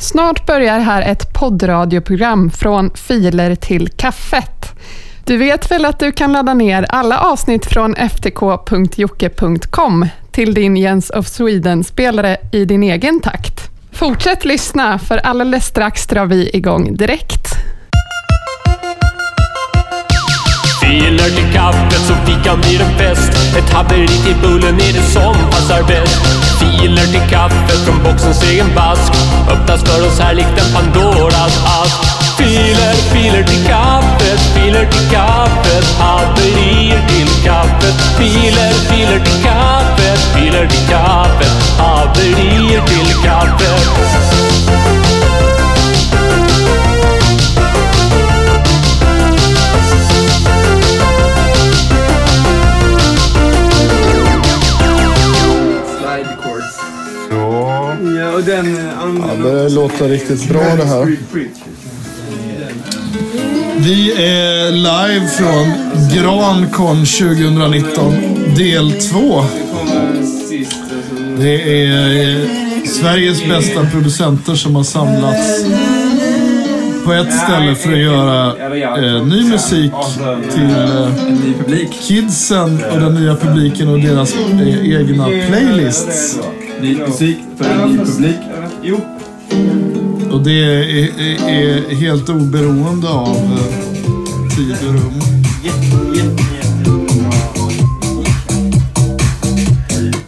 Snart börjar här ett poddradioprogram från filer till kaffet. Du vet väl att du kan ladda ner alla avsnitt från ftk.jocke.com till din Jens of Sweden-spelare i din egen takt. Fortsätt lyssna, för alldeles strax drar vi igång direkt. Filer till kaffet så fikan blir en fest Ett haveri till bullen är det som passar bäst Filer till kaffet från boxens egen bask. Öppnas för oss här likt en Pandoras ask. Filer, filer till kaffet, filer till kaffet. Haverier till kaffet. Filer, filer till kaffet, filer låter riktigt bra det här. Vi är live från Grancon 2019, del 2. kommer sist. Alltså, Det är eh, Sveriges bästa producenter som har samlats på ett ställe för att göra eh, ny musik till eh, kidsen och den nya publiken och deras eh, egna playlists. Ny musik för en ny publik. Och det är, är, är helt oberoende av eh, tid och rum.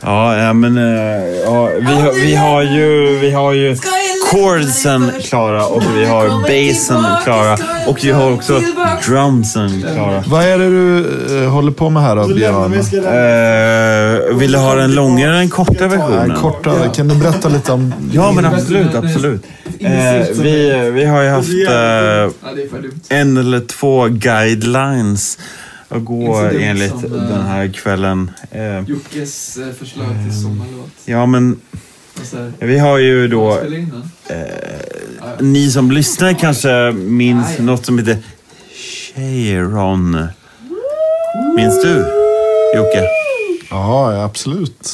Ja, ja, men eh, ja, vi, har, vi har ju, vi har ju chordsen klara och vi har bassen klara och vi har också drumsen klara. Vad är det du eh, håller på med här då, Björn? Eh, vill du ha den långare eller den korta versionen? Nej, kortare. Kan du berätta lite om... Ja, men absolut, absolut. Eh, vi, vi har ju haft eh, en eller två guidelines att gå enligt den här kvällen. Eh, Jockes eh, förslag till sommarlåt. ja, men vi har ju då... Ni som lyssnar kanske minns något som heter Cheiron. Minns du, Jocke? Ja, ja, absolut.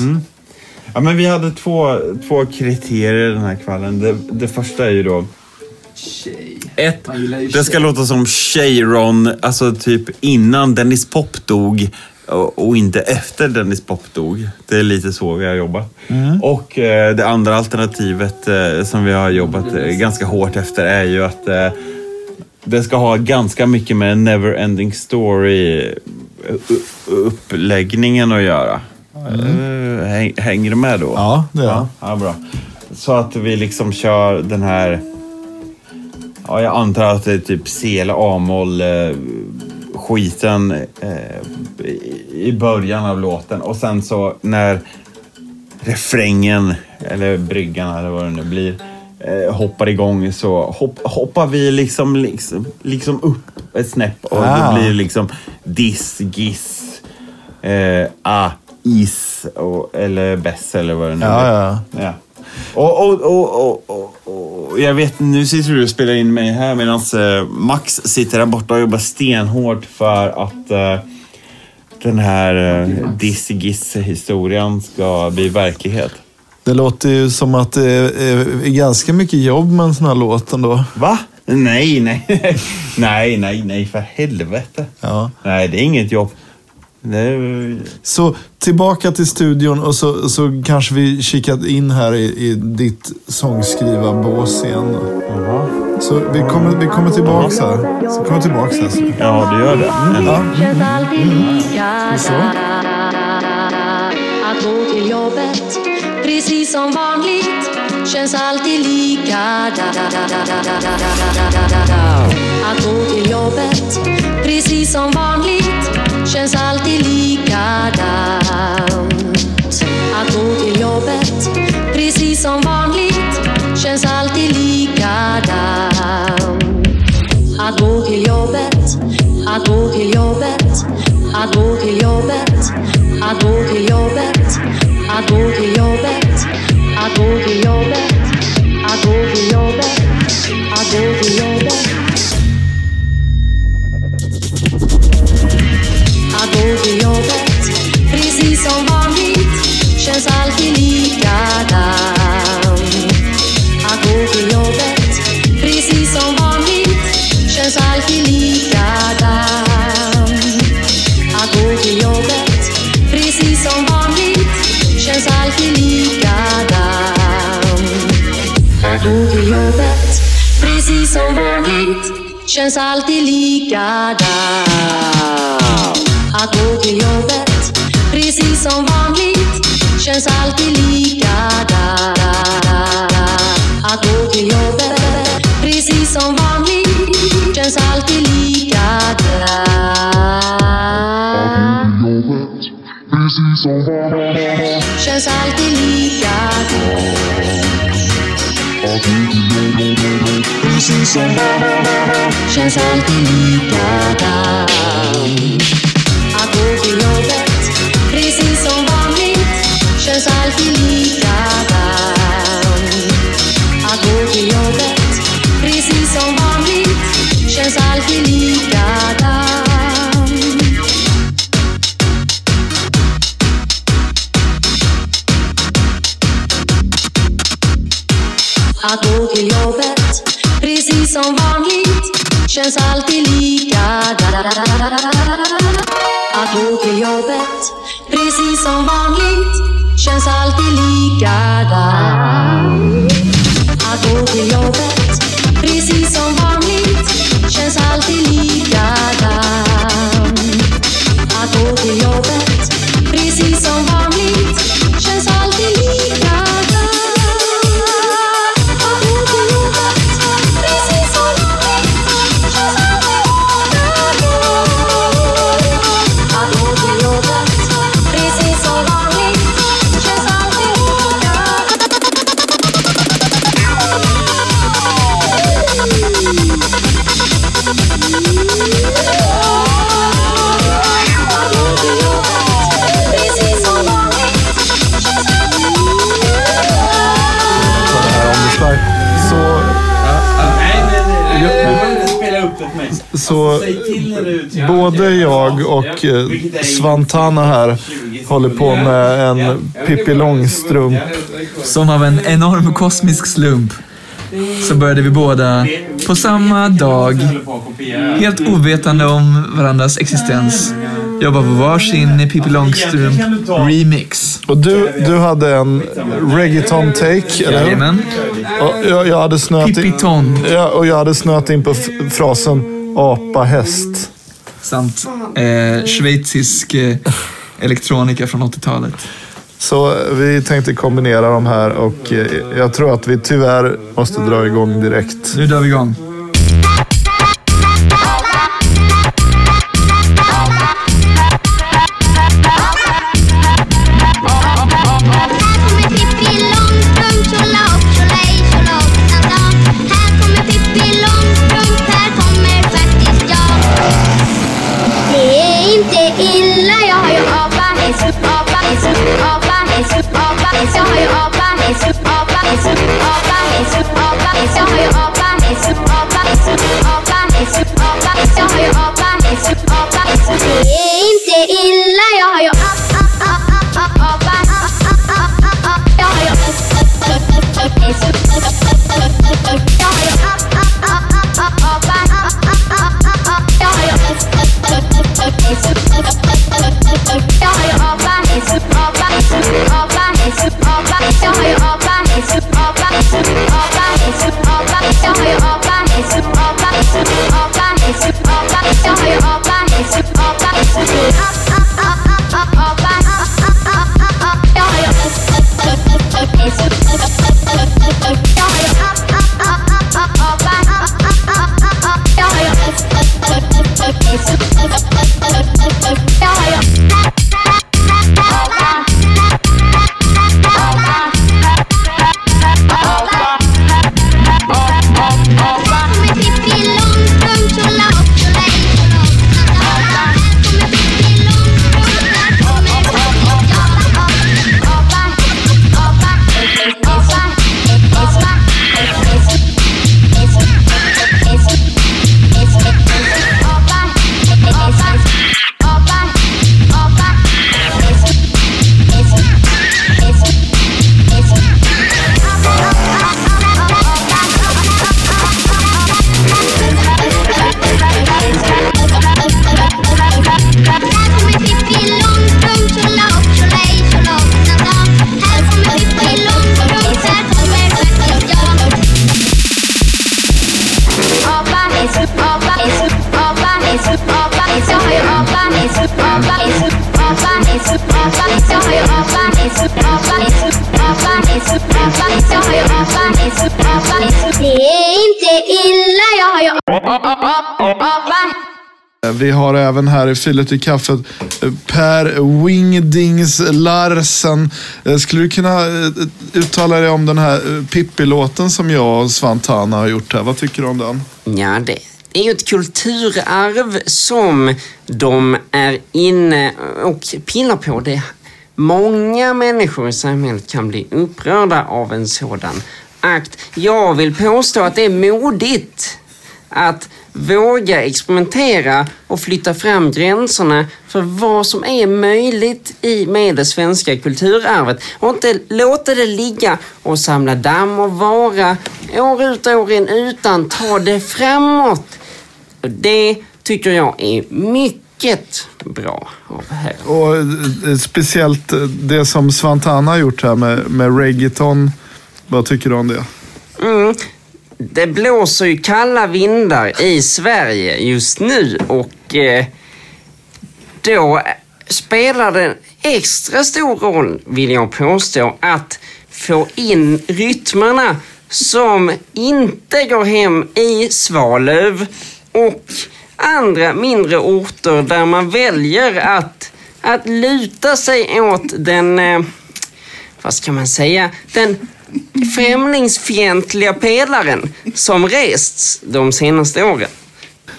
Ja, men vi hade två, två kriterier den här kvällen. Det, det första är ju då... Tjej. Ett, det ska låta som Cheiron, alltså typ innan Dennis Pop dog och, inte efter Dennis Pop dog. Det är lite så vi har jobbat. Och eh, det andra alternativet eh, som vi har jobbat eh, ganska hårt efter är ju att eh, det ska ha ganska mycket med Neverending Story eh, uppläggningen att göra. Eh, häng, hänger du med då? Ja, det är jag. Ja, bra. Så att vi liksom kör den här... Ja, jag antar att det är typ C eller A-moll eh, skiten eh, i- början av låten och sen så när refrängen eller bryggan eller vad det nu blir eh, hoppar igång så hopp, hoppar vi liksom, liksom, liksom upp ett snäpp och Ah. då blir det liksom diss, giss, eh, a, is och, eller bess eller vad det nu Ja, är. ja. Ja. Och, och, och, och, och, och jag vet, nu sitter du och spelar in mig här medan eh, Max sitter där borta och jobbar stenhårt för att eh, den här eh, Dizzy Giss-historien ska bli verklighet. Det låter ju som att det är ganska mycket jobb med en sån här låt ändå. Va? Nej, nej. nej, nej, nej, för helvete. Ja. Nej, det är inget jobb. Det är, Så tillbaka till studion och så, så kanske vi kikar in här i, i ditt sångskrivarbås igen. Jaha. Så vi kommer, vi kommer tillbaks här. Så kommer tillbaks här. Så. Ja, du gör det. Ja. känns alltid lika Så. Att gå till jobbet precis som vanligt känns alltid lika Att gå till jobbet precis som vanligt känns alltid likadant. Att gå till jobbet precis som vanligt känns alltid likadant. Att gå till jobbet, att gå till jobbet, att gå till jobbet, att gå till jobbet, att gå till jobbet, att gå till jobbet, känns alltid likadant. Att gå till jobbet, precis som vanligt, känns alltid likadant. Att gå till jobbet, precis som vanligt, känns alltid likadant. Känns alltid Precis som... Känns alltid likadant. Att gå till jobbet, precis som vanligt, känns alltid likadant. Att gå till jobbet, precis som vanligt, känns alltid likadant. Att gå till jobbet, precis som vanligt, känns alltid likadant. Att gå till jobbet, precis som vanligt, känns alltid likadant. Att gå till jobbet, precis som vanligt, känns alltid likadant. Att gå till jobbet, precis som vanligt, både jag och eh, Svantana här håller på med en Pippi Långstrump. Som av en enorm kosmisk slump så började vi båda på samma dag, helt ovetande om varandras existens, jobba på varsin Pippi Långstrump remix. Och du, du hade en reggaeton-take, eller hur? Jajamän. Och jag, jag hade snöat in, ja, och jag hade snöat in på frasen apa häst. Samt eh, schweizisk eh, elektronika från 80-talet. Så vi tänkte kombinera de här och eh, jag tror att vi tyvärr måste dra igång direkt. Nu drar vi igång. Vi har även här i filet i kaffet eh, Per Wingdings Larsen. Eh, skulle du kunna eh, uttala dig om den här Pippi-låten som jag och Svantana har gjort här? Vad tycker du om den? Ja, det är ju ett kulturarv som de är inne och pillar på. Det Många människor i samhället kan bli upprörda av en sådan akt. Jag vill påstå att det är modigt att våga experimentera och flytta fram gränserna för vad som är möjligt i med det svenska kulturarvet och inte låta det ligga och samla damm och vara år ut och år in utan ta det framåt. Det tycker jag är mycket bra av här. Och eh, speciellt eh, det som Svantana har gjort här med, med reggaeton. Vad tycker du om det? Mm. Det blåser ju kalla vindar i Sverige just nu och eh, då spelar det en extra stor roll, vill jag påstå, att få in rytmerna som inte går hem i Svalöv och andra mindre orter där man väljer att, att luta sig åt den, eh, vad ska man säga, den främlingsfientliga pelaren som rests de senaste åren.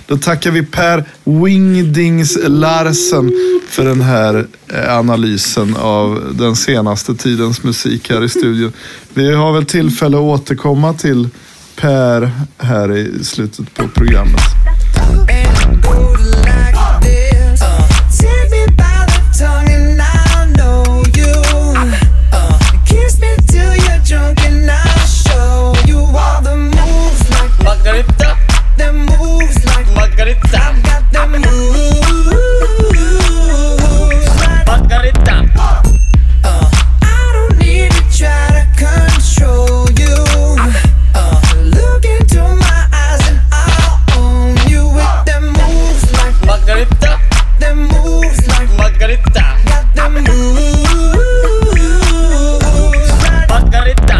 Då tackar vi Per Wingdings Larsen för den här eh, analysen av den senaste tidens musik här i studion. Vi har väl tillfälle att återkomma till Per här i slutet på programmet. I've got them moves Margarita. I don't need to try to control you. Look into my eyes and I'll own you with them moves like them moves like got them moves Margarita.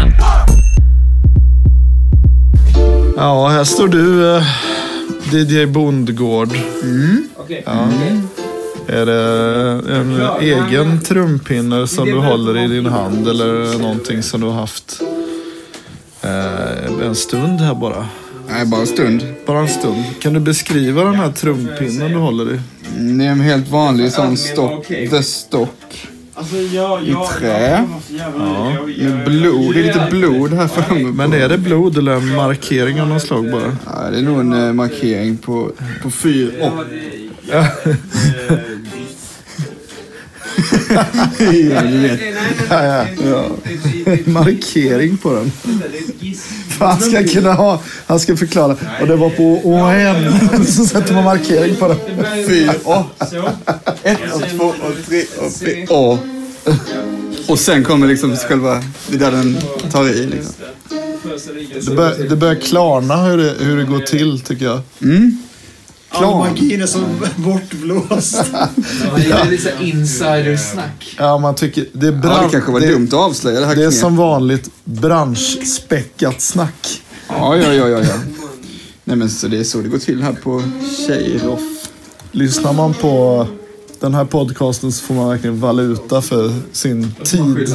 Ja, här står du eh, DJ Bondgård. Ja. Är det en egen trumpinne som du håller i din hand eller någonting som du har haft eh, en stund här bara? Nej, bara en stund. Bara en stund. Kan du beskriva den här trumpinnen du håller i? Mm, Det är en helt vanlig sån stock, the stock. I trä. Med blod. Det är lite blod här framme. Men är det blod eller en markering av något slag bara? Ja, det är nog en eh, markering på, på fyr och... Ja. du vet. Ja, ja. ja. Markering på den. För han ska kunna ha, han ska förklara. Och det var på ON. Så sätter man markering på den. Fyr och. Ett och två och tre och fyra och. Och sen kommer liksom själva, det är där den tar i liksom. Det, bör, det börjar klarna hur det, hur det går till tycker jag. Mm. All magin är så bortblåst. Det är lite insidersnack. Ja, man tycker... Det, är Ja, bran- det kanske var dumt att avslöja det här Det är som vanligt branschspäckat snack. Ja, ja, ja, ja, ja. Nej men så det är så det går till här på Tjejroff. Lyssnar man på den här podcasten så får man verkligen valuta för sin tid.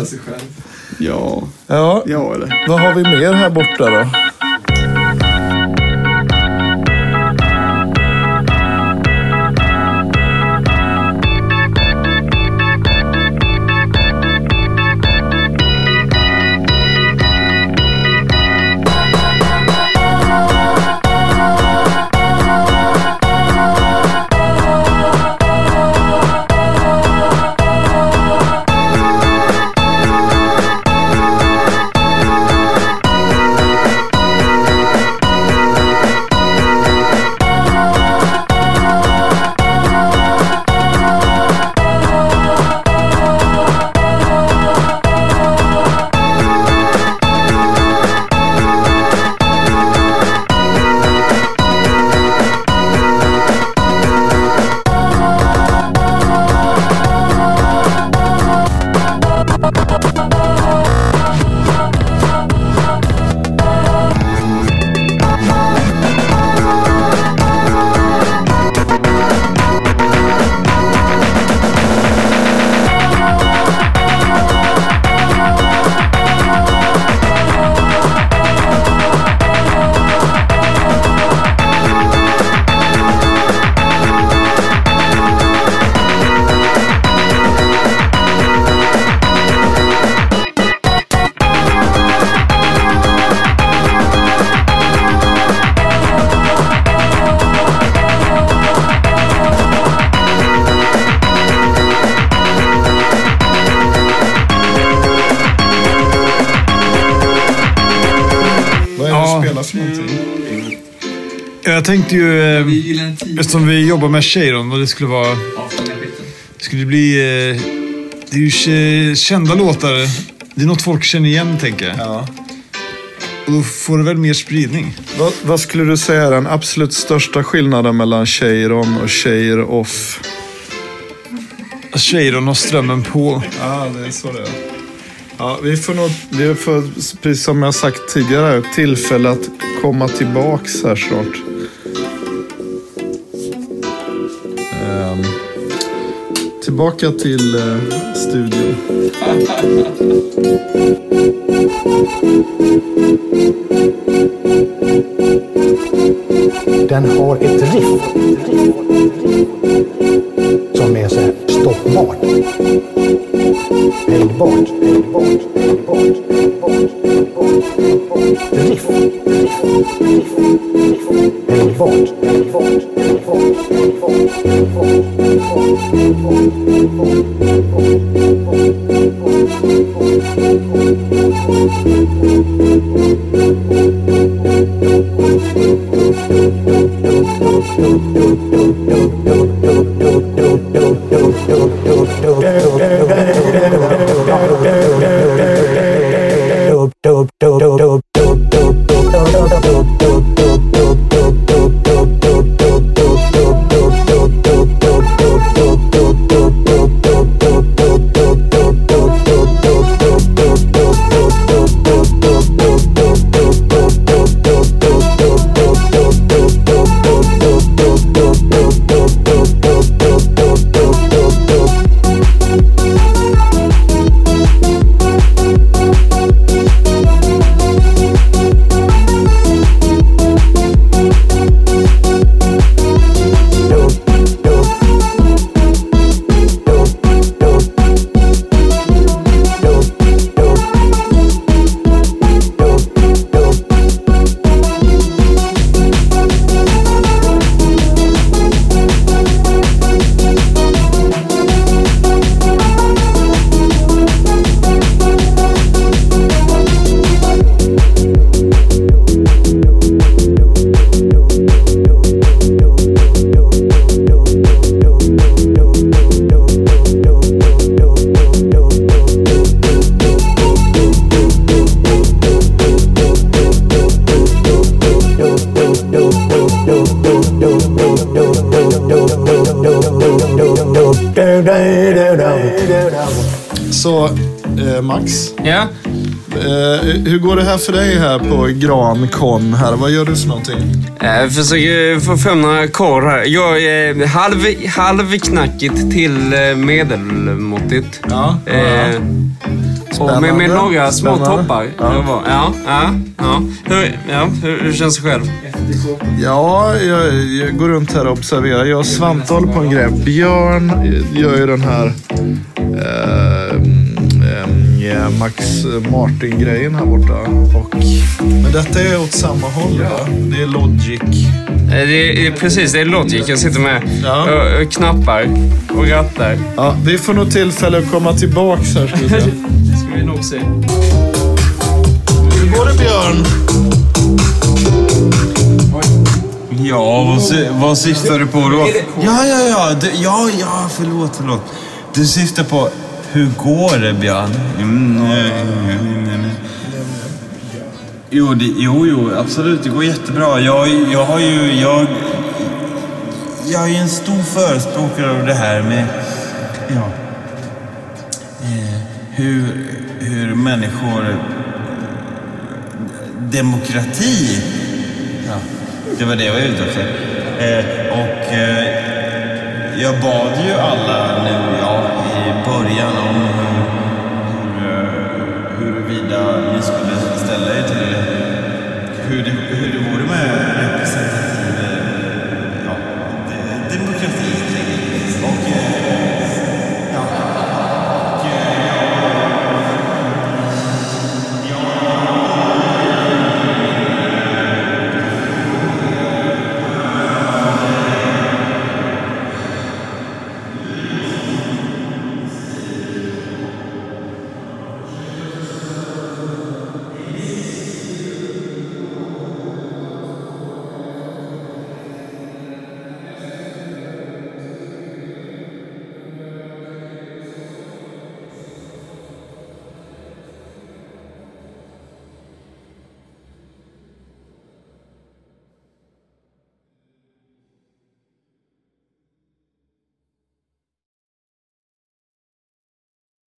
Ja, Ja, ja eller? vad har vi mer här borta då? Ja. spela för någonting? Jag tänkte ju, eh, eftersom vi jobbar med Cheiron och det skulle vara... Det skulle bli... Eh, det är ju kä- kända låtar. Det är något folk känner igen, tänker jag. Ja. Och då får det väl mer spridning. Vad, vad skulle du säga är den absolut största skillnaden mellan Cheiron och Cheir Off? Cheiron har strömmen på. Ja, det är så det är. Ja, vi får nog, vi får, precis som jag sagt tidigare, tillfälle att komma tillbaks här snart. Um, tillbaka till uh, studion. Den har ett riff som är så här stoppbart. bond, bond, bond, bond, bond, bond, bond, bond, Så, eh, Max. Ja? Eh, hur går det här för dig här på Grancon här? Vad gör du för någonting? Jag försöker få fram några ackord här. Jag är halv, halvknackigt till eh, medelmåttigt. Ja, ja, ja. Eh, och med, med några små Spännande. toppar. Ja. Ja. Ja, ja, ja. Hur, ja, hur, hur känns det själv? Ja, jag, jag går runt här och observerar. Jag och Svante håller på en grej. Björn gör ju den här eh, mm, ja, Max Martin-grejen här borta. Och, men detta är åt samma håll. Va? Det är Logic. Eh, Det är, precis, det är Logic jag sitter med. Och, och knappar och rattar. Ja, vi får nog tillfälle att komma tillbaks här. Ska vi se. Vi nog se. Hur går det Björn? Ja, vad, sy- vad syftar du på då? Ja, ja, ja. Du, ja, ja, förlåt, förlåt. Du syftar på hur går det, Björn? Mm, nej, nej, nej, nej. Jo, det, jo, jo, absolut. Det går jättebra. Jag, jag har ju... Jag, jag är ju en stor förespråkare av det här med... Ja, eh, hur människor... Eh, demokrati. Ja, det var det jag var ute efter. Eh, och eh, jag bad ju alla nu ja, i början om hur, hur, eh, huruvida ni skulle ställa er till hur det, hur det